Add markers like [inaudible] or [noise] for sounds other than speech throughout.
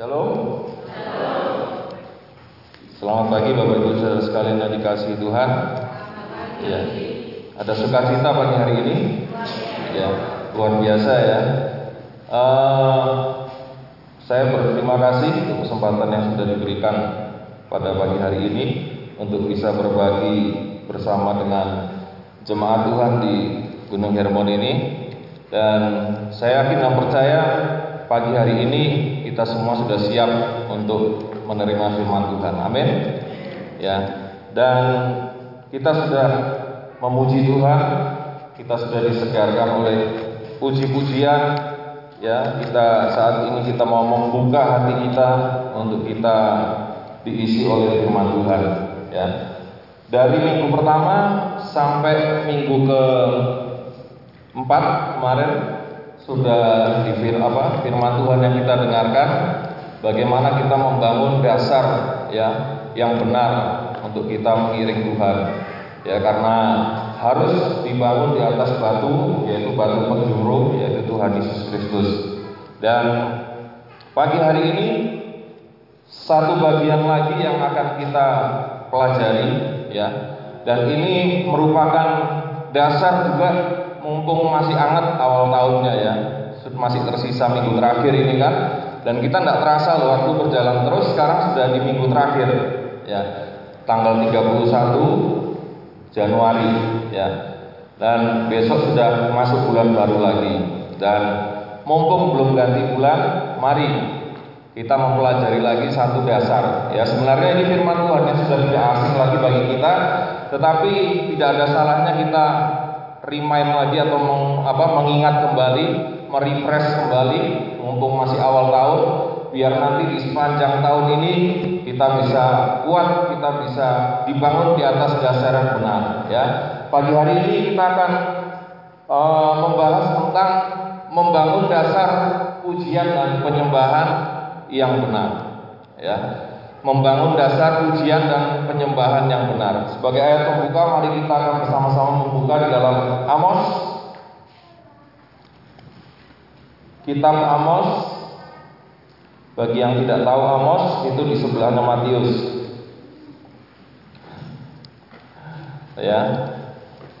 Shalom. Selamat pagi Bapak Ibu saudara sekalian yang dikasihi Tuhan. Ya. Ada sukacita pagi hari ini? Ya, luar biasa ya. Uh, saya berterima kasih untuk kesempatan yang sudah diberikan pada pagi hari ini untuk bisa berbagi bersama dengan jemaat Tuhan di Gunung Hermon ini dan saya yakin dan percaya pagi hari ini kita semua sudah siap untuk menerima firman Tuhan. Amin. Ya. Dan kita sudah memuji Tuhan, kita sudah disegarkan oleh puji-pujian ya. Kita saat ini kita mau membuka hati kita untuk kita diisi oleh firman Tuhan ya. Dari minggu pertama sampai minggu ke empat kemarin sudah di apa, firman Tuhan yang kita dengarkan bagaimana kita membangun dasar ya yang benar untuk kita mengiring Tuhan. Ya karena harus dibangun di atas batu yaitu batu penjuru yaitu Tuhan Yesus Kristus. Dan pagi hari ini satu bagian lagi yang akan kita pelajari ya. Dan ini merupakan dasar juga mumpung masih hangat awal tahunnya ya. Masih tersisa minggu terakhir ini kan. Dan kita tidak terasa waktu berjalan terus sekarang sudah di minggu terakhir. Ya tanggal 31 Januari ya. Dan besok sudah masuk bulan baru lagi. Dan mumpung belum ganti bulan mari kita mempelajari lagi satu dasar. Ya sebenarnya ini firman Tuhan yang sudah tidak asing lagi bagi kita tetapi tidak ada salahnya kita remind lagi atau meng, apa, mengingat kembali, merefresh kembali, mumpung masih awal tahun, biar nanti di sepanjang tahun ini kita bisa kuat, kita bisa dibangun di atas dasar yang benar. Ya, pagi hari ini kita akan uh, membahas tentang membangun dasar pujian dan penyembahan yang benar. Ya, membangun dasar pujian dan penyembahan yang benar. Sebagai ayat pembuka, mari kita akan bersama-sama membuka di dalam Amos. Kitab Amos. Bagi yang tidak tahu Amos, itu di sebelahnya Matius. Ya,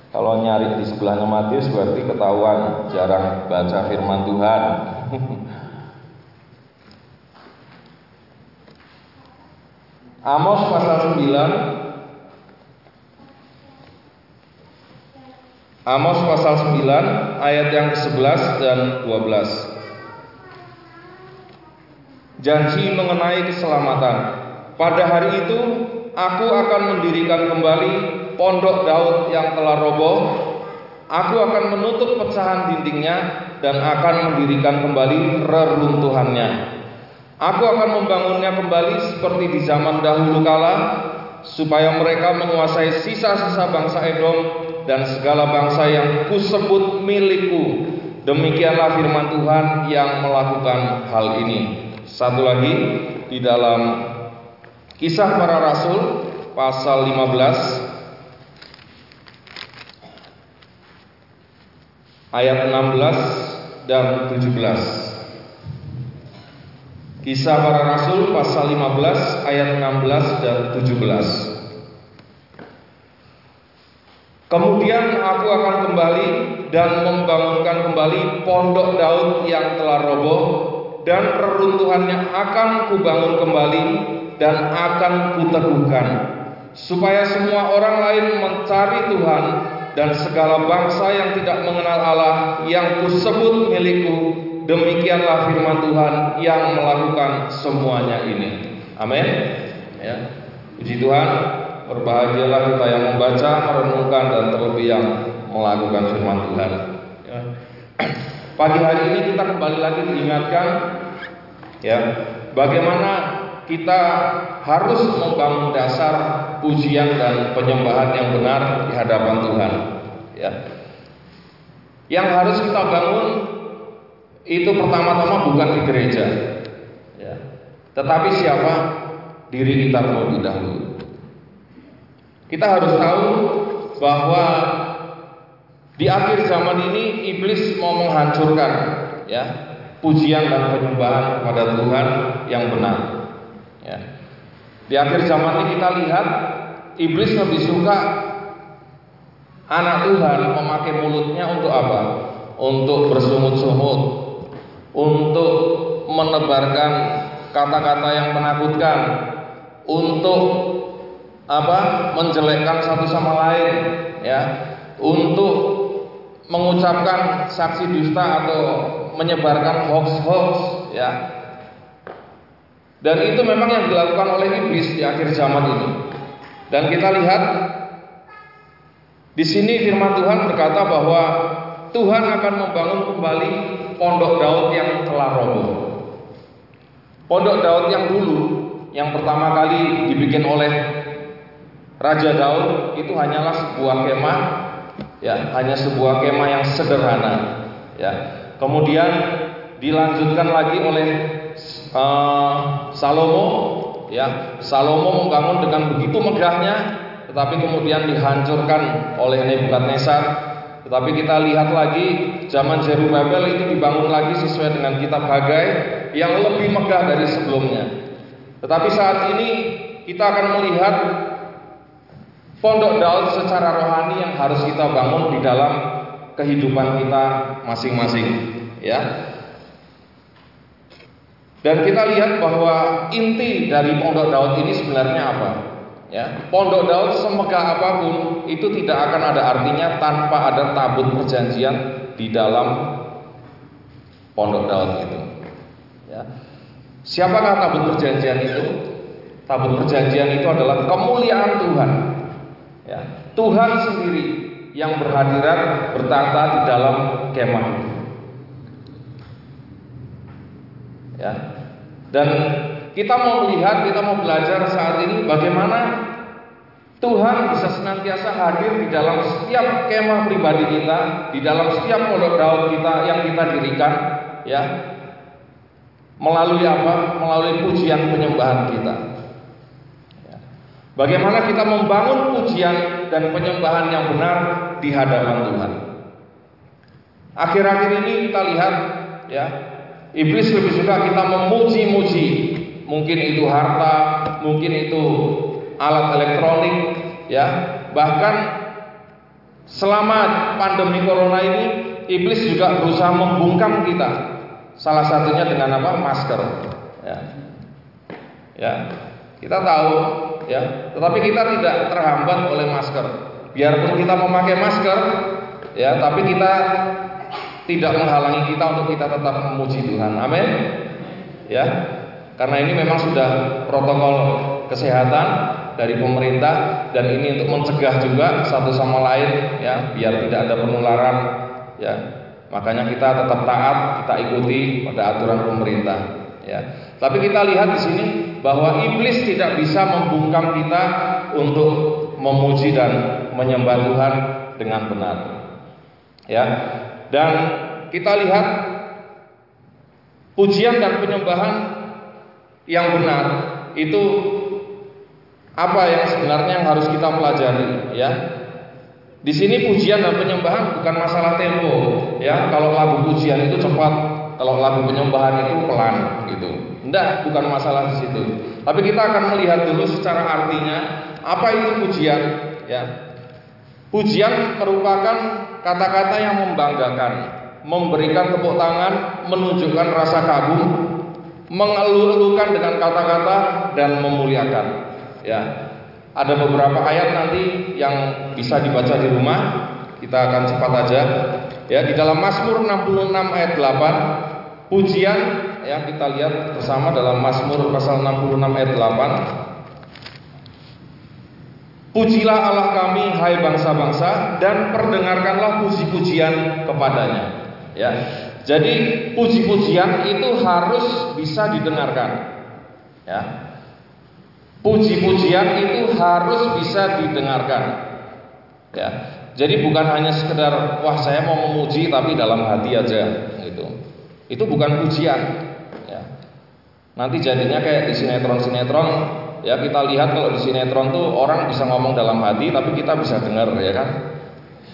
kalau nyari di sebelahnya Matius berarti ketahuan jarang baca firman Tuhan. [laughs] Amos pasal 9 Amos pasal 9 ayat yang ke-11 dan 12 Janji mengenai keselamatan. Pada hari itu aku akan mendirikan kembali pondok Daud yang telah roboh. Aku akan menutup pecahan dindingnya dan akan mendirikan kembali reruntuhannya Aku akan membangunnya kembali seperti di zaman dahulu kala supaya mereka menguasai sisa-sisa bangsa Edom dan segala bangsa yang kusebut milikku. Demikianlah firman Tuhan yang melakukan hal ini. Satu lagi di dalam Kisah Para Rasul pasal 15 ayat 16 dan 17. Kisah para Rasul pasal 15 ayat 16 dan 17. Kemudian aku akan kembali dan membangunkan kembali pondok Daud yang telah roboh dan reruntuhannya akan kubangun kembali dan akan kuteguhkan supaya semua orang lain mencari Tuhan dan segala bangsa yang tidak mengenal Allah yang kusebut milikku Demikianlah firman Tuhan yang melakukan semuanya ini. Amin. Ya. Puji Tuhan, berbahagialah kita yang membaca, merenungkan dan terlebih yang melakukan firman Tuhan. Ya. [clears throat] Pagi hari ini kita kembali lagi diingatkan ya, bagaimana kita harus membangun dasar pujian dan penyembahan yang benar di hadapan Tuhan. Ya. Yang harus kita bangun itu pertama-tama bukan di gereja, ya. tetapi siapa diri kita terlebih dahulu. Kita harus tahu bahwa di akhir zaman ini iblis mau menghancurkan, ya. pujian dan penyembahan kepada Tuhan yang benar. Ya. Di akhir zaman ini kita lihat iblis lebih suka anak Tuhan memakai mulutnya untuk apa? Untuk bersungut-sungut, untuk menebarkan kata-kata yang menakutkan, untuk apa? menjelekkan satu sama lain, ya, untuk mengucapkan saksi dusta atau menyebarkan hoax-hoax, ya. Dan itu memang yang dilakukan oleh iblis di akhir zaman ini. Dan kita lihat di sini firman Tuhan berkata bahwa Tuhan akan membangun kembali pondok Daud yang telah roboh. Pondok Daud yang dulu, yang pertama kali dibikin oleh Raja Daud itu hanyalah sebuah kemah, ya hanya sebuah kemah yang sederhana, ya. Kemudian dilanjutkan lagi oleh uh, Salomo, ya Salomo membangun dengan begitu megahnya, tetapi kemudian dihancurkan oleh Nebukadnezar. Tetapi kita lihat lagi zaman Zerubabel itu dibangun lagi sesuai dengan kitab Hagai yang lebih megah dari sebelumnya. Tetapi saat ini kita akan melihat pondok Daud secara rohani yang harus kita bangun di dalam kehidupan kita masing-masing, ya. Dan kita lihat bahwa inti dari pondok Daud ini sebenarnya apa? Ya, pondok Daud semegah apa pun itu tidak akan ada artinya tanpa ada tabut perjanjian di dalam pondok Daud itu. Ya. Siapakah tabut perjanjian itu? Tabut perjanjian itu adalah kemuliaan Tuhan. Ya, Tuhan sendiri yang berhadiran bertata di dalam kemah. Ya. Dan kita mau melihat, kita mau belajar saat ini bagaimana Tuhan bisa senantiasa hadir di dalam setiap kemah pribadi kita, di dalam setiap pondok daud kita yang kita dirikan, ya. Melalui apa? Melalui pujian penyembahan kita. Ya. Bagaimana kita membangun pujian dan penyembahan yang benar di hadapan Tuhan. Akhir-akhir ini kita lihat, ya, Iblis lebih suka kita memuji-muji. Mungkin itu harta, mungkin itu alat elektronik, ya. Bahkan selama pandemi corona ini, iblis juga berusaha membungkam kita. Salah satunya dengan apa? Masker. Ya. Ya. Kita tahu, ya. Tetapi kita tidak terhambat oleh masker. Biarpun kita memakai masker, ya, tapi kita tidak menghalangi kita untuk kita tetap memuji Tuhan. Amin. Ya. Karena ini memang sudah protokol kesehatan dari pemerintah dan ini untuk mencegah juga satu sama lain ya biar tidak ada penularan ya. Makanya kita tetap taat, kita ikuti pada aturan pemerintah ya. Tapi kita lihat di sini bahwa iblis tidak bisa membungkam kita untuk memuji dan menyembah Tuhan dengan benar. Ya. Dan kita lihat pujian dan penyembahan yang benar itu apa yang sebenarnya yang harus kita pelajari ya. Di sini pujian dan penyembahan bukan masalah tempo ya. Kalau lagu pujian itu cepat, kalau lagu penyembahan itu pelan gitu. Enggak, bukan masalah di situ. Tapi kita akan melihat dulu secara artinya apa itu pujian ya. Pujian merupakan kata-kata yang membanggakan, memberikan tepuk tangan, menunjukkan rasa kagum, mengeluh-elukan dengan kata-kata dan memuliakan. Ya. Ada beberapa ayat nanti yang bisa dibaca di rumah. Kita akan cepat aja. Ya, di dalam Mazmur 66 ayat 8, pujian ya kita lihat bersama dalam Mazmur pasal 66 ayat 8. Pujilah Allah kami hai bangsa-bangsa dan perdengarkanlah puji-pujian kepadanya. Ya. Jadi puji-pujian itu harus bisa didengarkan. Ya. Puji-pujian itu harus bisa didengarkan. Ya. Jadi bukan hanya sekedar wah saya mau memuji tapi dalam hati aja gitu. Itu bukan pujian. Ya. Nanti jadinya kayak di sinetron-sinetron Ya kita lihat kalau di sinetron tuh orang bisa ngomong dalam hati tapi kita bisa dengar ya kan.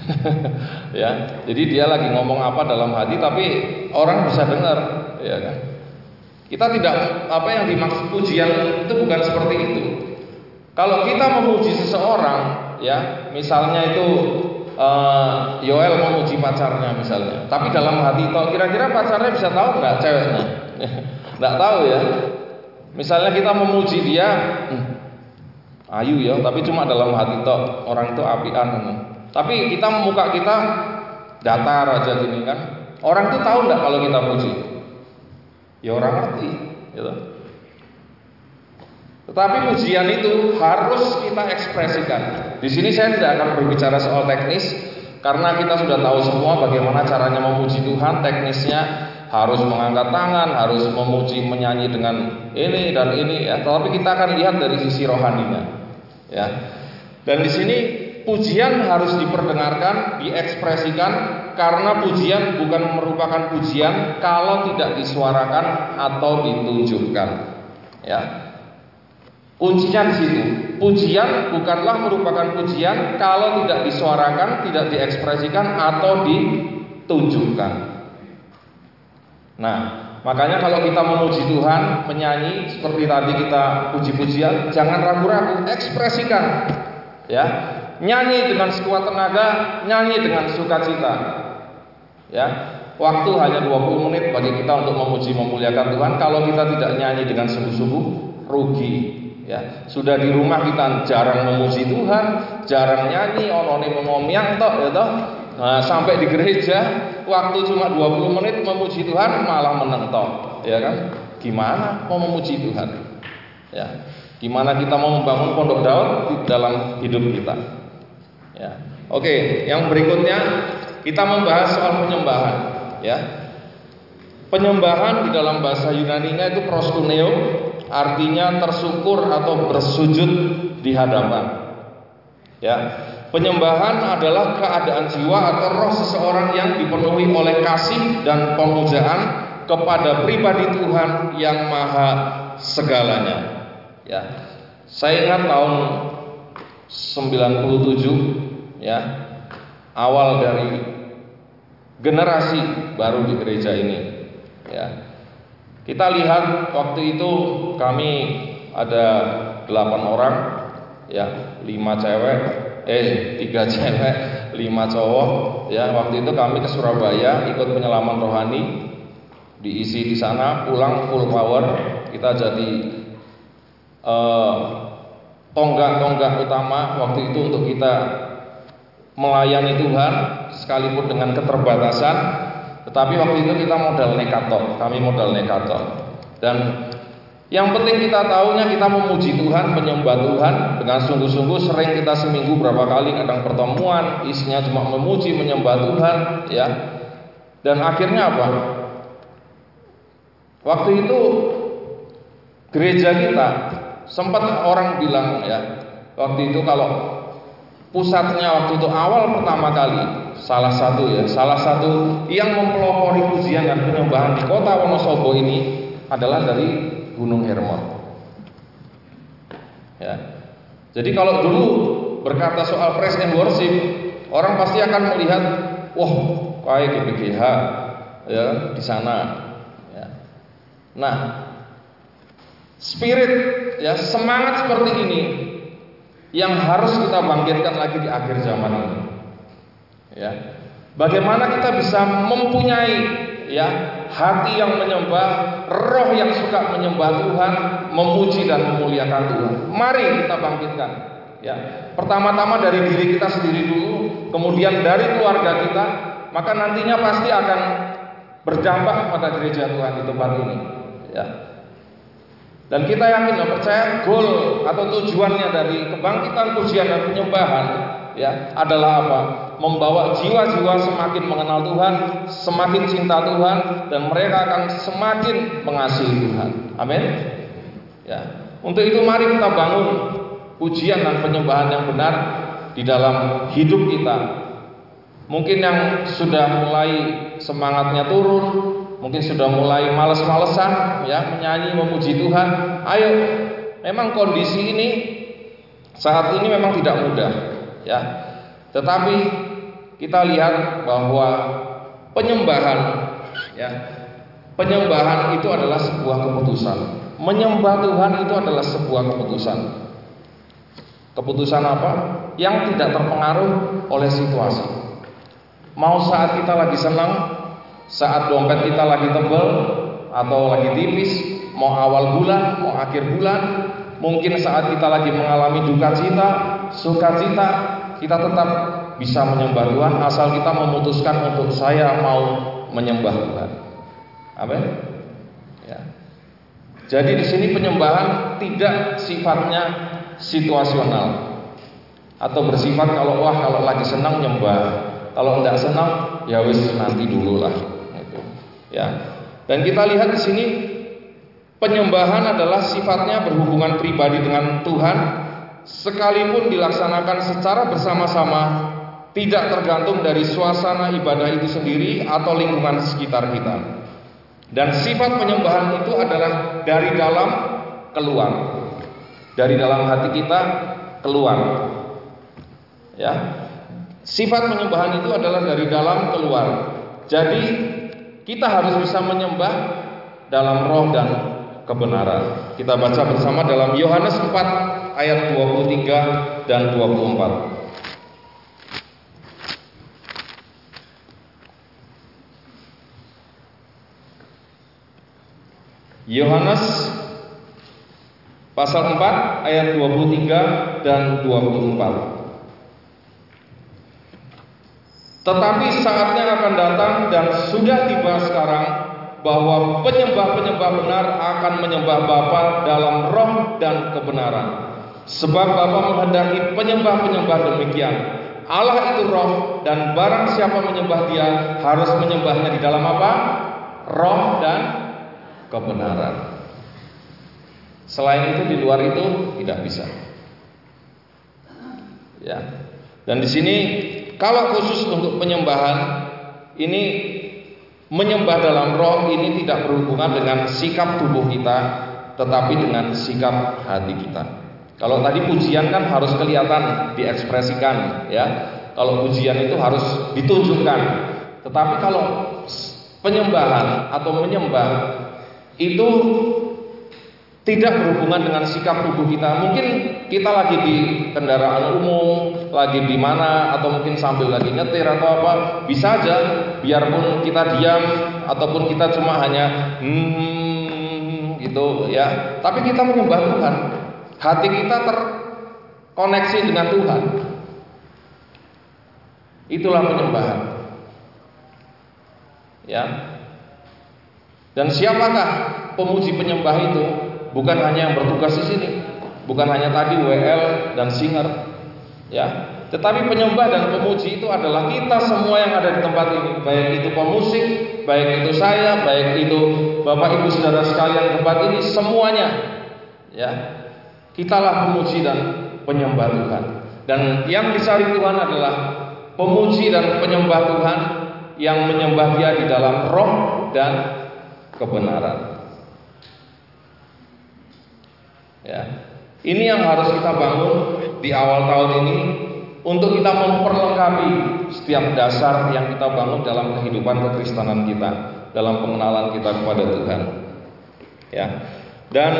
[laughs] ya, jadi dia lagi ngomong apa dalam hati tapi orang bisa dengar ya kan? Kita tidak apa yang dimaksud pujian itu bukan seperti itu. Kalau kita memuji seseorang, ya, misalnya itu uh, Yoel memuji pacarnya misalnya, tapi dalam hati toh kira-kira pacarnya bisa tahu nggak ceweknya? [laughs] Nggak tahu ya. Misalnya kita memuji dia, hmm, ayu ya, tapi cuma dalam hati toh orang itu apian. Tapi kita muka kita datar aja gini kan. Orang tuh tahu nggak kalau kita puji? Ya orang ngerti, gitu. Tetapi pujian itu harus kita ekspresikan. Di sini saya tidak akan berbicara soal teknis karena kita sudah tahu semua bagaimana caranya memuji Tuhan, teknisnya harus mengangkat tangan, harus memuji menyanyi dengan ini dan ini ya. Tetapi kita akan lihat dari sisi rohaninya. Ya. Dan di sini pujian harus diperdengarkan, diekspresikan karena pujian bukan merupakan pujian kalau tidak disuarakan atau ditunjukkan. Ya. Kuncinya di situ. Pujian bukanlah merupakan pujian kalau tidak disuarakan, tidak diekspresikan atau ditunjukkan. Nah, makanya kalau kita memuji Tuhan, menyanyi seperti tadi kita puji-pujian, jangan ragu-ragu, ekspresikan. Ya, nyanyi dengan sekuat tenaga, nyanyi dengan sukacita. Ya, waktu hanya 20 menit bagi kita untuk memuji memuliakan Tuhan. Kalau kita tidak nyanyi dengan sungguh-sungguh, rugi. Ya, sudah di rumah kita jarang memuji Tuhan, jarang nyanyi, onone mengomiang toh, ya toh. Nah, sampai di gereja waktu cuma 20 menit memuji Tuhan malah menentok, ya kan? Gimana mau memuji Tuhan? Ya. Gimana kita mau membangun pondok daun di dalam hidup kita? Ya. Oke, yang berikutnya kita membahas soal penyembahan, ya. Penyembahan di dalam bahasa Yunani-nya itu proskuneo, artinya tersyukur atau bersujud di hadapan. Ya. Penyembahan adalah keadaan jiwa atau roh seseorang yang dipenuhi oleh kasih dan pemujaan kepada pribadi Tuhan yang maha segalanya. Ya. Saya ingat tahun 97 ya. Awal dari generasi baru di gereja ini ya. Kita lihat waktu itu kami ada delapan orang ya. Lima cewek eh tiga [laughs] cewek lima cowok ya. Waktu itu kami ke Surabaya ikut penyelaman rohani diisi di sana pulang full power. Kita jadi eh, tonggak-tonggak utama waktu itu untuk kita melayani Tuhan sekalipun dengan keterbatasan tetapi waktu itu kita modal nekat kami modal nekat dan yang penting kita tahunya kita memuji Tuhan, menyembah Tuhan dengan sungguh-sungguh sering kita seminggu berapa kali kadang pertemuan isinya cuma memuji menyembah Tuhan ya. Dan akhirnya apa? Waktu itu gereja kita sempat orang bilang ya, waktu itu kalau pusatnya waktu itu awal pertama kali salah satu ya salah satu yang mempelopori pujian dan penyembahan di kota Wonosobo ini adalah dari Gunung Hermon. Ya. Jadi kalau dulu berkata soal praise and worship orang pasti akan melihat wah kayak GBGH ya di sana. Ya. nah spirit ya semangat seperti ini yang harus kita bangkitkan lagi di akhir zaman ini. Ya. Bagaimana kita bisa mempunyai ya hati yang menyembah, roh yang suka menyembah Tuhan, memuji dan memuliakan Tuhan. Mari kita bangkitkan. Ya. Pertama-tama dari diri kita sendiri dulu, kemudian dari keluarga kita, maka nantinya pasti akan berdampak pada gereja Tuhan di tempat ini. Ya. Dan kita yakin dan percaya goal atau tujuannya dari kebangkitan pujian dan penyembahan ya adalah apa? Membawa jiwa-jiwa semakin mengenal Tuhan, semakin cinta Tuhan dan mereka akan semakin mengasihi Tuhan. Amin. Ya. Untuk itu mari kita bangun pujian dan penyembahan yang benar di dalam hidup kita. Mungkin yang sudah mulai semangatnya turun, mungkin sudah mulai males-malesan ya menyanyi memuji Tuhan. Ayo, memang kondisi ini saat ini memang tidak mudah ya. Tetapi kita lihat bahwa penyembahan ya penyembahan itu adalah sebuah keputusan. Menyembah Tuhan itu adalah sebuah keputusan. Keputusan apa? Yang tidak terpengaruh oleh situasi. Mau saat kita lagi senang, saat dompet kita lagi tebal atau lagi tipis, mau awal bulan, mau akhir bulan, mungkin saat kita lagi mengalami duka cita, sukacita, kita tetap bisa menyembah Tuhan asal kita memutuskan untuk saya mau menyembah Tuhan. Amin. Ya. Jadi di sini penyembahan tidak sifatnya situasional atau bersifat kalau wah kalau lagi senang nyembah, kalau tidak senang ya wis nanti dulu lah. Ya. Dan kita lihat di sini penyembahan adalah sifatnya berhubungan pribadi dengan Tuhan sekalipun dilaksanakan secara bersama-sama tidak tergantung dari suasana ibadah itu sendiri atau lingkungan sekitar kita. Dan sifat penyembahan itu adalah dari dalam keluar. Dari dalam hati kita keluar. Ya. Sifat penyembahan itu adalah dari dalam keluar. Jadi kita harus bisa menyembah dalam roh dan kebenaran. Kita baca bersama dalam Yohanes 4 ayat 23 dan 24. Yohanes pasal 4 ayat 23 dan 24. Tetapi saatnya akan datang dan sudah tiba sekarang bahwa penyembah-penyembah benar akan menyembah Bapa dalam roh dan kebenaran. Sebab Bapa menghendaki penyembah-penyembah demikian. Allah itu roh dan barang siapa menyembah dia harus menyembahnya di dalam apa? Roh dan kebenaran. Selain itu di luar itu tidak bisa. Ya. Dan di sini kalau khusus untuk penyembahan ini menyembah dalam roh ini tidak berhubungan dengan sikap tubuh kita tetapi dengan sikap hati kita. Kalau tadi pujian kan harus kelihatan, diekspresikan ya. Kalau pujian itu harus ditunjukkan. Tetapi kalau penyembahan atau menyembah itu tidak berhubungan dengan sikap tubuh kita. Mungkin kita lagi di kendaraan umum, lagi di mana, atau mungkin sambil lagi nyetir atau apa, bisa aja. Biarpun kita diam ataupun kita cuma hanya hmm gitu ya. Tapi kita menyembah Tuhan. Hati kita terkoneksi dengan Tuhan. Itulah penyembahan. Ya. Dan siapakah pemuji penyembah itu? Bukan hanya yang bertugas di sini, bukan hanya tadi WL dan singer, ya. Tetapi penyembah dan pemuji itu adalah kita semua yang ada di tempat ini, baik itu pemusik, baik itu saya, baik itu Bapak Ibu Saudara sekalian di tempat ini, semuanya, ya. Kitalah pemuji dan penyembah Tuhan. Dan yang dicari Tuhan adalah pemuji dan penyembah Tuhan yang menyembah Dia di dalam roh dan kebenaran. Ya. Ini yang harus kita bangun di awal tahun ini untuk kita memperlengkapi setiap dasar yang kita bangun dalam kehidupan kekristenan kita, dalam pengenalan kita kepada Tuhan. Ya. Dan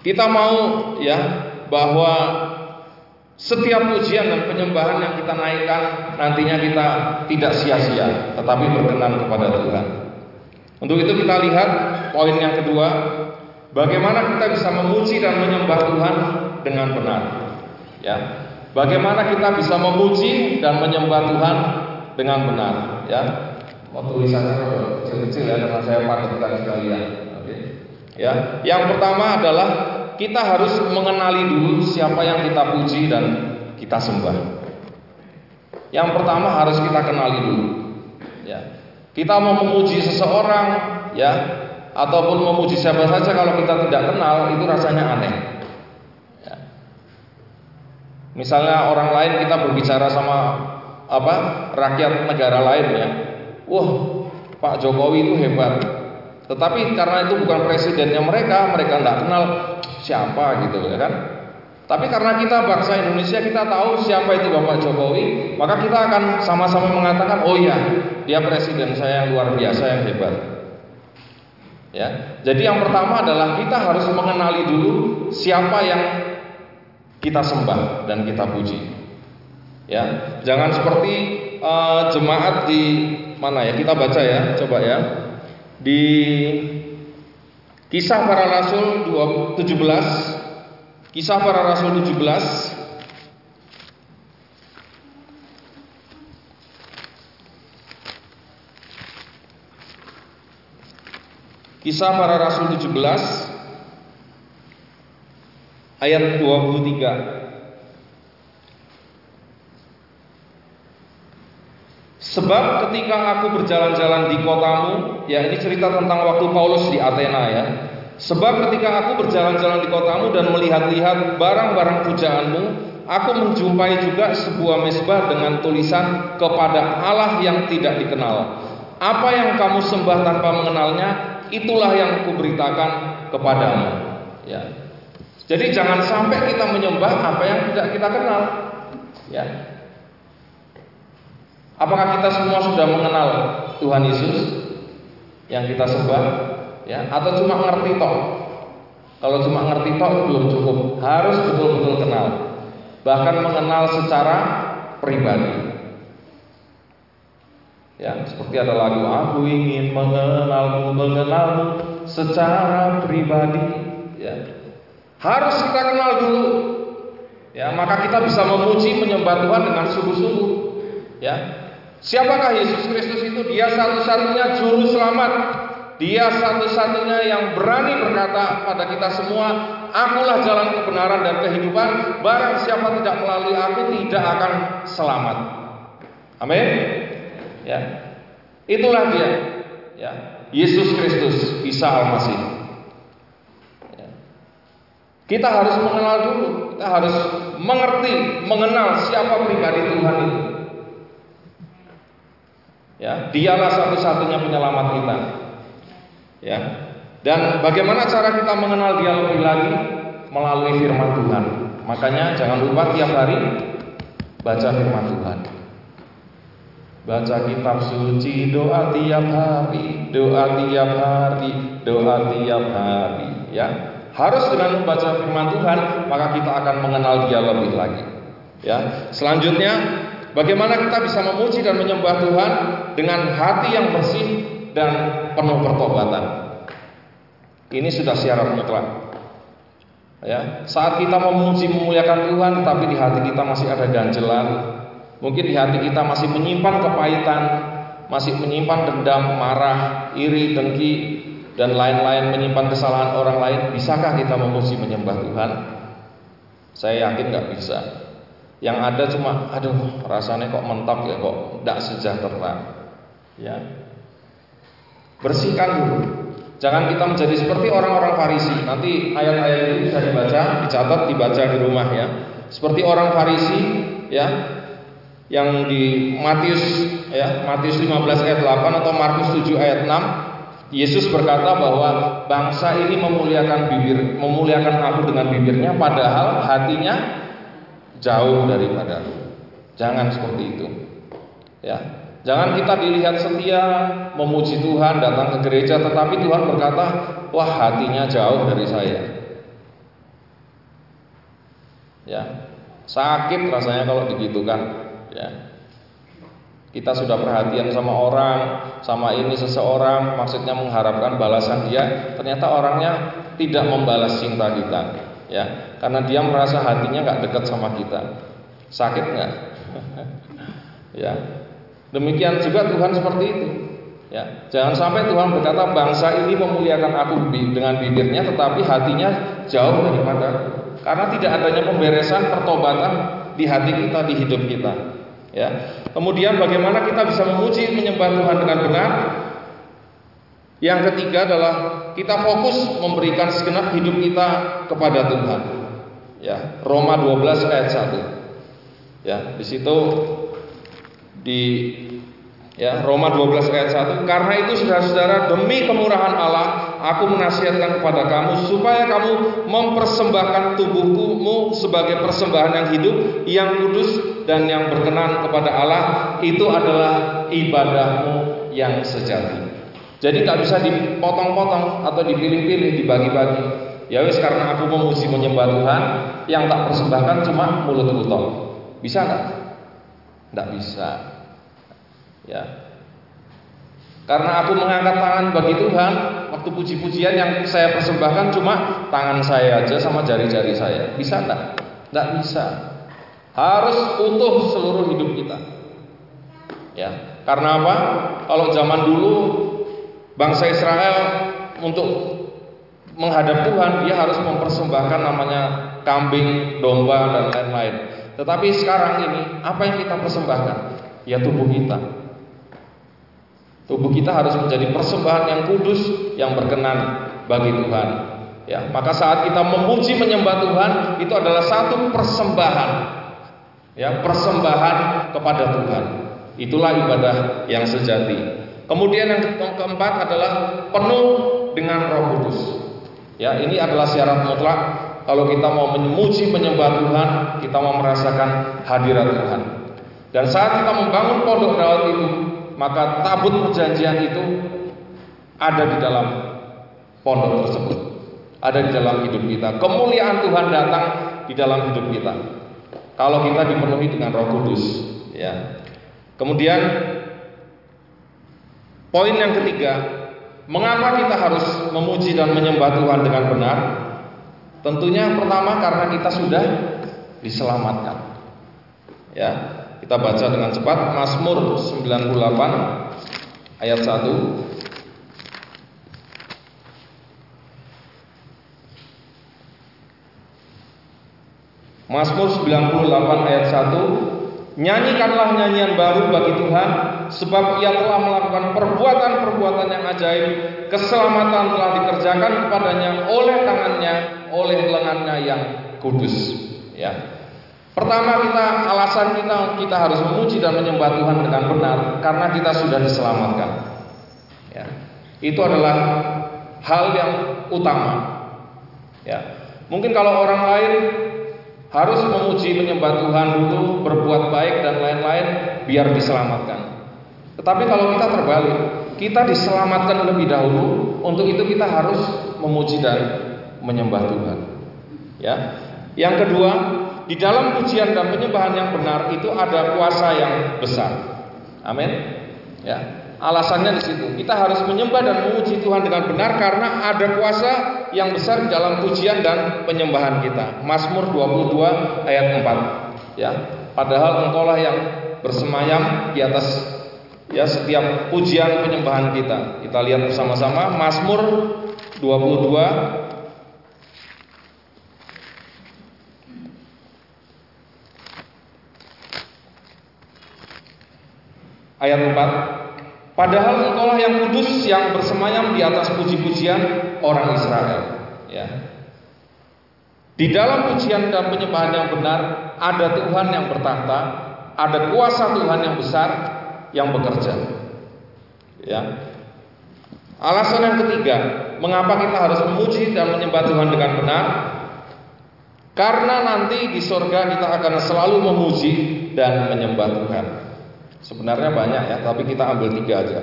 kita mau ya bahwa setiap pujian dan penyembahan yang kita naikkan nantinya kita tidak sia-sia, tetapi berkenan kepada Tuhan. Untuk itu kita lihat poin yang kedua, bagaimana kita bisa memuji dan menyembah Tuhan dengan benar. Ya. Bagaimana kita bisa memuji dan menyembah Tuhan dengan benar, ya. Mau tulisannya kecil-kecil ya karena saya padatkan sekalian. Oke. Ya. Yang pertama adalah kita harus mengenali dulu siapa yang kita puji dan kita sembah. Yang pertama harus kita kenali dulu. Ya. Kita mau memuji seseorang, ya, ataupun memuji siapa saja kalau kita tidak kenal itu rasanya aneh. Ya. Misalnya orang lain kita berbicara sama apa rakyat negara lain ya, wah Pak Jokowi itu hebat. Tetapi karena itu bukan presidennya mereka, mereka tidak kenal siapa gitu ya kan. Tapi karena kita bangsa Indonesia kita tahu siapa itu Bapak Jokowi, maka kita akan sama-sama mengatakan, oh iya, dia presiden saya yang luar biasa yang hebat. Ya, jadi yang pertama adalah kita harus mengenali dulu siapa yang kita sembah dan kita puji. Ya, jangan seperti uh, jemaat di mana ya? Kita baca ya, coba ya. Di Kisah Para Rasul 17 Kisah para Rasul 17 Kisah para Rasul 17 ayat 23 Sebab ketika aku berjalan-jalan di kotamu, ya ini cerita tentang waktu Paulus di Athena ya. Sebab ketika aku berjalan-jalan di kotamu dan melihat-lihat barang-barang pujaanmu, aku menjumpai juga sebuah mesbah dengan tulisan kepada Allah yang tidak dikenal. Apa yang kamu sembah tanpa mengenalnya, itulah yang kuberitakan kepadamu. Ya. Jadi jangan sampai kita menyembah apa yang tidak kita kenal. Ya. Apakah kita semua sudah mengenal Tuhan Yesus yang kita sembah? ya atau cuma ngerti toh kalau cuma ngerti toh belum cukup harus betul-betul kenal bahkan mengenal secara pribadi ya seperti ada lagu aku ingin mengenalmu mengenalmu secara pribadi. Ya. Harus kita kenal dulu. Ya maka kita bisa memuji menyembah Tuhan dengan sungguh-sungguh. Ya. Siapakah Yesus Kristus itu? Dia satu-satunya juru selamat. Dia satu-satunya yang berani berkata pada kita semua, Akulah jalan kebenaran dan kehidupan. Barang siapa tidak melalui aku tidak akan selamat. Amin. Ya. Itulah dia. Ya. Yesus Kristus, Isa Al-Masih. Ya. Kita harus mengenal dulu, kita harus mengerti, mengenal siapa pribadi Tuhan itu. Ya, dialah satu-satunya penyelamat kita. Ya. Dan bagaimana cara kita mengenal dia lebih lagi? Melalui firman Tuhan. Makanya jangan lupa tiap hari baca firman Tuhan. Baca kitab suci, doa tiap hari, doa tiap hari, doa tiap hari, ya. Harus dengan membaca firman Tuhan, maka kita akan mengenal dia lebih lagi. Ya. Selanjutnya, bagaimana kita bisa memuji dan menyembah Tuhan dengan hati yang bersih dan penuh pertobatan. Ini sudah syarat mutlak. Ya, saat kita memuji memuliakan Tuhan tapi di hati kita masih ada ganjelan, mungkin di hati kita masih menyimpan kepahitan, masih menyimpan dendam, marah, iri, dengki dan lain-lain menyimpan kesalahan orang lain, bisakah kita memuji menyembah Tuhan? Saya yakin nggak bisa. Yang ada cuma, aduh, rasanya kok mentok ya, kok tidak sejahtera. Ya, Bersihkan dulu. Jangan kita menjadi seperti orang-orang Farisi. Nanti ayat-ayat ini bisa dibaca, dicatat, dibaca di rumah ya. Seperti orang Farisi ya yang di Matius ya, Matius 15 ayat 8 atau Markus 7 ayat 6 Yesus berkata bahwa bangsa ini memuliakan bibir, memuliakan aku dengan bibirnya padahal hatinya jauh daripada Jangan seperti itu. Ya, Jangan kita dilihat setia, memuji Tuhan, datang ke gereja, tetapi Tuhan berkata, wah hatinya jauh dari saya. Ya, sakit rasanya kalau begitu kan. Ya, kita sudah perhatian sama orang, sama ini seseorang, maksudnya mengharapkan balasan dia, ternyata orangnya tidak membalas cinta kita, ya, karena dia merasa hatinya nggak dekat sama kita. Sakit nggak? [laughs] ya, Demikian juga Tuhan seperti itu. Ya, jangan sampai Tuhan berkata bangsa ini memuliakan aku dengan bibirnya tetapi hatinya jauh daripada karena tidak adanya pemberesan pertobatan di hati kita di hidup kita. Ya. Kemudian bagaimana kita bisa memuji menyembah Tuhan dengan benar? Yang ketiga adalah kita fokus memberikan segenap hidup kita kepada Tuhan. Ya, Roma 12 ayat 1. Ya, di situ di ya Roma 12 ayat 1 karena itu saudara-saudara demi kemurahan Allah aku menasihatkan kepada kamu supaya kamu mempersembahkan tubuhmu sebagai persembahan yang hidup, yang kudus dan yang berkenan kepada Allah. Itu adalah ibadahmu yang sejati. Jadi tak bisa dipotong-potong atau dipilih-pilih, dibagi-bagi. Ya wis karena aku memuji menyembah Tuhan, yang tak persembahkan cuma mulut kutong. Bisa nggak? Nggak bisa. Ya, karena aku mengangkat tangan bagi Tuhan, waktu puji-pujian yang saya persembahkan cuma tangan saya aja sama jari-jari saya. Bisa enggak? Enggak bisa. Harus utuh seluruh hidup kita. Ya, karena apa? Kalau zaman dulu bangsa Israel untuk menghadap Tuhan dia harus mempersembahkan namanya kambing, domba dan lain-lain. Tetapi sekarang ini apa yang kita persembahkan? Ya tubuh kita. Tubuh kita harus menjadi persembahan yang kudus, yang berkenan bagi Tuhan. Ya, maka saat kita memuji menyembah Tuhan itu adalah satu persembahan. Ya, persembahan kepada Tuhan. Itulah ibadah yang sejati. Kemudian yang keempat adalah penuh dengan Roh Kudus. Ya, ini adalah syarat mutlak kalau kita mau memuji menyembah Tuhan, kita mau merasakan hadirat Tuhan. Dan saat kita membangun pondok daud itu, maka tabut perjanjian itu ada di dalam pondok tersebut. Ada di dalam hidup kita. Kemuliaan Tuhan datang di dalam hidup kita. Kalau kita dipenuhi dengan Roh Kudus, ya. Kemudian poin yang ketiga, mengapa kita harus memuji dan menyembah Tuhan dengan benar? Tentunya yang pertama karena kita sudah diselamatkan. Ya, kita baca dengan cepat Mazmur 98 ayat 1. Mazmur 98 ayat 1 Nyanyikanlah nyanyian baru bagi Tuhan Sebab ia telah melakukan perbuatan-perbuatan yang ajaib. Keselamatan telah dikerjakan kepadanya oleh tangannya Oleh lengannya yang kudus. Ya, Pertama kita alasan kita kita harus memuji dan menyembah Tuhan dengan benar karena kita sudah diselamatkan. Ya. Itu adalah hal yang utama. Ya. Mungkin kalau orang lain harus memuji menyembah Tuhan dulu, berbuat baik dan lain-lain biar diselamatkan. Tetapi kalau kita terbalik, kita diselamatkan lebih dahulu, untuk itu kita harus memuji dan menyembah Tuhan. Ya. Yang kedua, di dalam pujian dan penyembahan yang benar itu ada kuasa yang besar. Amin. Ya. Alasannya di situ. Kita harus menyembah dan memuji Tuhan dengan benar karena ada kuasa yang besar di dalam pujian dan penyembahan kita. Mazmur 22 ayat 4. Ya. Padahal engkaulah yang bersemayam di atas ya setiap pujian penyembahan kita. Kita lihat bersama-sama Mazmur 22 Ayat 4 Padahal engkaulah yang kudus yang bersemayam di atas puji-pujian orang Israel. Ya. Di dalam pujian dan penyembahan yang benar Ada Tuhan yang bertahta Ada kuasa Tuhan yang besar Yang bekerja. Ya. Alasan yang ketiga Mengapa kita harus memuji dan menyembah Tuhan dengan benar? Karena nanti di sorga kita akan selalu memuji dan menyembah Tuhan Sebenarnya banyak ya, tapi kita ambil tiga aja.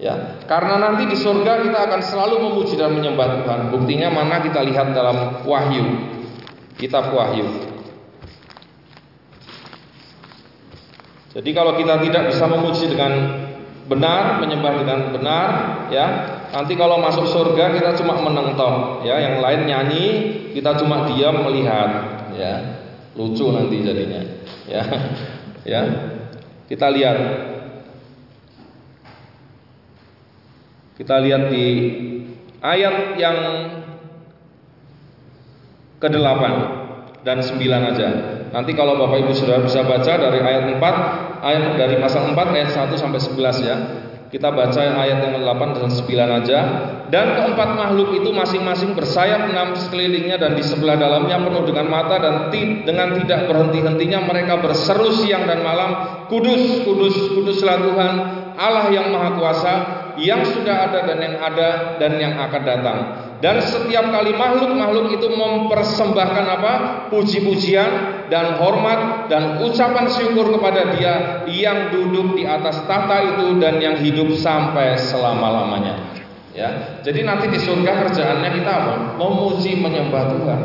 Ya, karena nanti di surga kita akan selalu memuji dan menyembah Tuhan. Buktinya mana kita lihat dalam Wahyu, kitab Wahyu. Jadi kalau kita tidak bisa memuji dengan benar, menyembah dengan benar, ya, nanti kalau masuk surga kita cuma menentang, ya, yang lain nyanyi, kita cuma diam melihat, ya, lucu nanti jadinya, ya, [laughs] ya. Kita lihat Kita lihat di ayat yang ke-8 dan 9 aja. Nanti kalau Bapak Ibu sudah bisa baca dari ayat 4, ayat dari pasal 4 ayat 1 sampai 11 ya. Kita baca ayat yang ke-8 dan 9 aja. Dan keempat makhluk itu masing-masing bersayap enam sekelilingnya dan di sebelah dalamnya penuh dengan mata dan dengan tidak berhenti-hentinya mereka berseru siang dan malam, Kudus, kudus, kuduslah Tuhan, Allah yang Maha Kuasa, yang sudah ada dan yang ada dan yang akan datang. Dan setiap kali makhluk-makhluk itu mempersembahkan apa? Puji-pujian dan hormat dan ucapan syukur kepada Dia yang duduk di atas tahta itu dan yang hidup sampai selama-lamanya. Ya, jadi nanti di surga kerjaannya kita apa? Memuji menyembah Tuhan.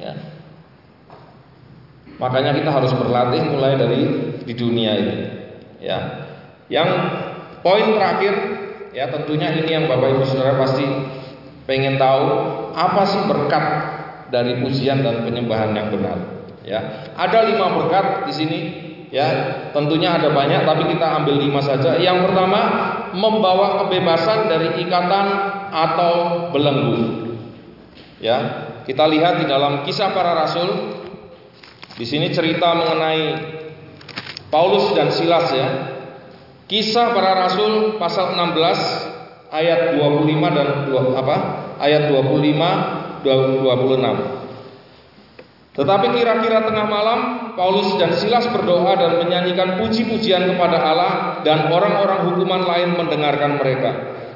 Ya. Makanya kita harus berlatih mulai dari di dunia ini. Ya. Yang poin terakhir ya tentunya ini yang Bapak Ibu Saudara pasti pengen tahu apa sih berkat dari pujian dan penyembahan yang benar. Ya, ada lima berkat di sini. Ya, tentunya ada banyak, tapi kita ambil lima saja. Yang pertama, membawa kebebasan dari ikatan atau belenggu. Ya, kita lihat di dalam kisah para rasul. Di sini cerita mengenai Paulus dan Silas ya. Kisah para rasul pasal 16 ayat 25 dan 2 apa? Ayat 25 26. Tetapi kira-kira tengah malam Paulus dan Silas berdoa dan menyanyikan puji-pujian kepada Allah dan orang-orang hukuman lain mendengarkan mereka.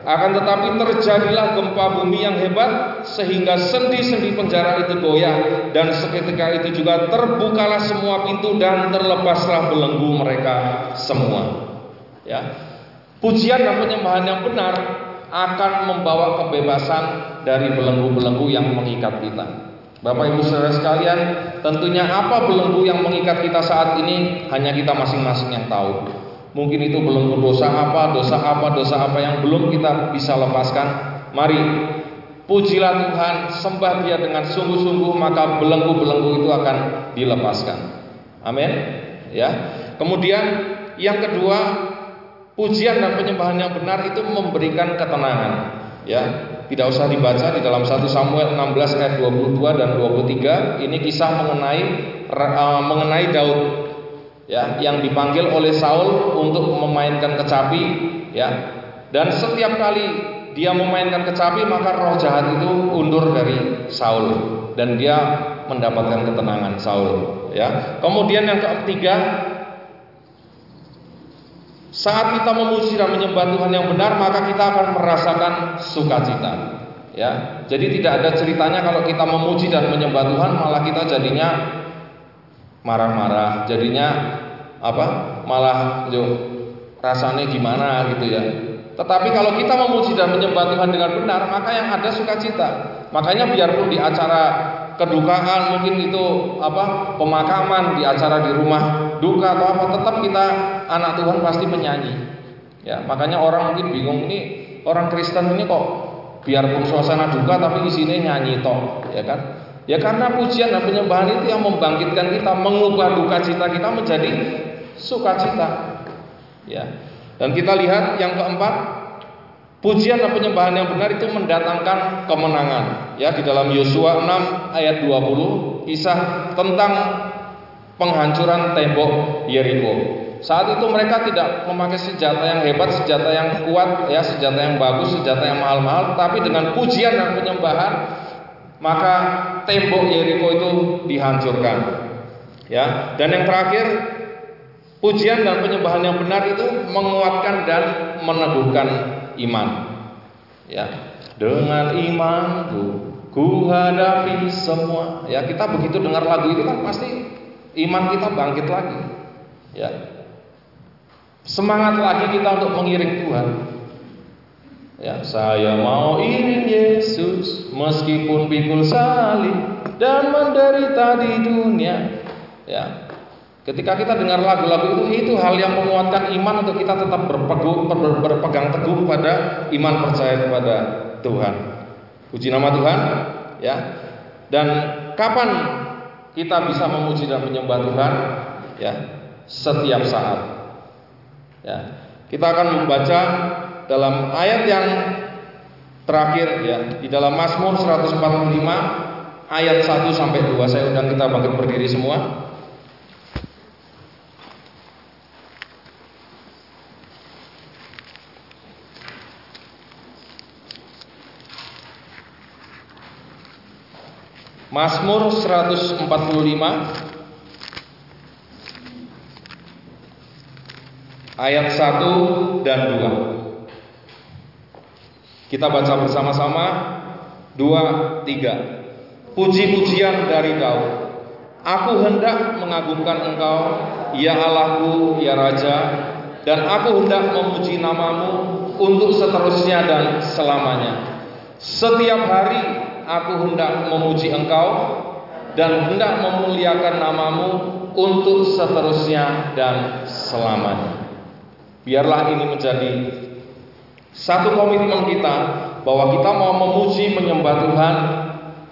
Akan tetapi terjadilah gempa bumi yang hebat sehingga sendi-sendi penjara itu goyah dan seketika itu juga terbukalah semua pintu dan terlepaslah belenggu mereka semua. Ya. Pujian dan penyembahan yang benar akan membawa kebebasan dari belenggu-belenggu yang mengikat kita. Bapak Ibu Saudara sekalian, tentunya apa belenggu yang mengikat kita saat ini hanya kita masing-masing yang tahu. Mungkin itu belenggu dosa apa, dosa apa, dosa apa yang belum kita bisa lepaskan. Mari pujilah Tuhan, sembah Dia dengan sungguh-sungguh, maka belenggu-belenggu itu akan dilepaskan. Amin. Ya. Kemudian yang kedua, pujian dan penyembahan yang benar itu memberikan ketenangan. Ya, tidak usah dibaca di dalam 1 Samuel 16 ayat 22 dan 23 ini kisah mengenai uh, mengenai Daud ya yang dipanggil oleh Saul untuk memainkan kecapi ya. Dan setiap kali dia memainkan kecapi maka roh jahat itu undur dari Saul dan dia mendapatkan ketenangan Saul ya. Kemudian yang ketiga saat kita memuji dan menyembah Tuhan yang benar, maka kita akan merasakan sukacita. Ya, jadi tidak ada ceritanya kalau kita memuji dan menyembah Tuhan, malah kita jadinya marah-marah, jadinya apa? Malah yo rasanya gimana gitu ya. Tetapi kalau kita memuji dan menyembah Tuhan dengan benar, maka yang ada sukacita. Makanya biarpun di acara kedukaan mungkin itu apa pemakaman di acara di rumah duka atau apa tetap kita anak Tuhan pasti menyanyi. Ya makanya orang mungkin bingung ini orang Kristen ini kok biarpun suasana duka tapi isinya nyanyi toh ya kan? Ya karena pujian dan penyembahan itu yang membangkitkan kita mengubah duka cita kita menjadi sukacita. Ya dan kita lihat yang keempat Pujian dan penyembahan yang benar itu mendatangkan kemenangan. Ya, di dalam Yosua 6 ayat 20 kisah tentang penghancuran tembok Yeriko. Saat itu mereka tidak memakai senjata yang hebat, senjata yang kuat, ya, senjata yang bagus, senjata yang mahal-mahal, tapi dengan pujian dan penyembahan maka tembok Yeriko itu dihancurkan. Ya, dan yang terakhir pujian dan penyembahan yang benar itu menguatkan dan meneguhkan iman. Ya, dengan imanku ku hadapi semua. Ya, kita begitu dengar lagu itu kan pasti iman kita bangkit lagi. Ya. Semangat lagi kita untuk mengiring Tuhan. Ya, saya mau iring Yesus meskipun pikul salib dan menderita di dunia. Ya, Ketika kita dengar lagu-lagu itu, itu hal yang menguatkan iman untuk kita tetap berpegang, berpegang teguh pada iman percaya kepada Tuhan. Puji nama Tuhan, ya. Dan kapan kita bisa memuji dan menyembah Tuhan? Ya, setiap saat. Ya. Kita akan membaca dalam ayat yang terakhir ya, di dalam Mazmur 145 ayat 1 sampai 2. Saya undang kita bangkit berdiri semua. Mazmur 145 ayat 1 dan 2. Kita baca bersama-sama dua tiga. Puji-pujian dari Daud. Aku hendak mengagumkan Engkau, ya Allahku, ya Raja, dan aku hendak memuji namamu untuk seterusnya dan selamanya. Setiap hari aku hendak memuji Engkau dan hendak memuliakan namamu untuk seterusnya dan selamanya. Biarlah ini menjadi satu komitmen kita bahwa kita mau memuji menyembah Tuhan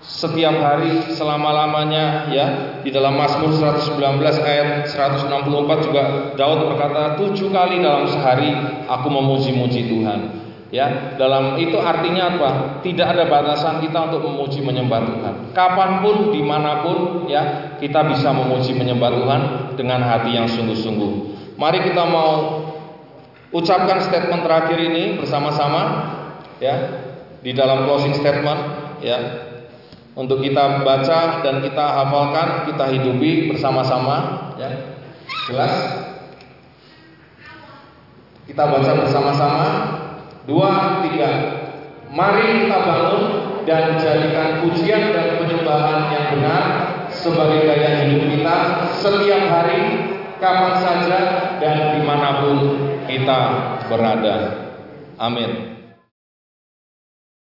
setiap hari selama-lamanya ya di dalam Mazmur 119 ayat 164 juga Daud berkata tujuh kali dalam sehari aku memuji-muji Tuhan ya dalam itu artinya apa tidak ada batasan kita untuk memuji menyembah Tuhan kapan pun di mana pun ya kita bisa memuji menyembah Tuhan dengan hati yang sungguh-sungguh mari kita mau ucapkan statement terakhir ini bersama-sama ya di dalam closing statement ya untuk kita baca dan kita hafalkan, kita hidupi bersama-sama, ya. Jelas? Kita baca bersama-sama. Dua, tiga. Mari kita bangun dan jadikan pujian dan penyembahan yang benar sebagai gaya hidup kita setiap hari, kapan saja dan di mana pun kita berada. Amin.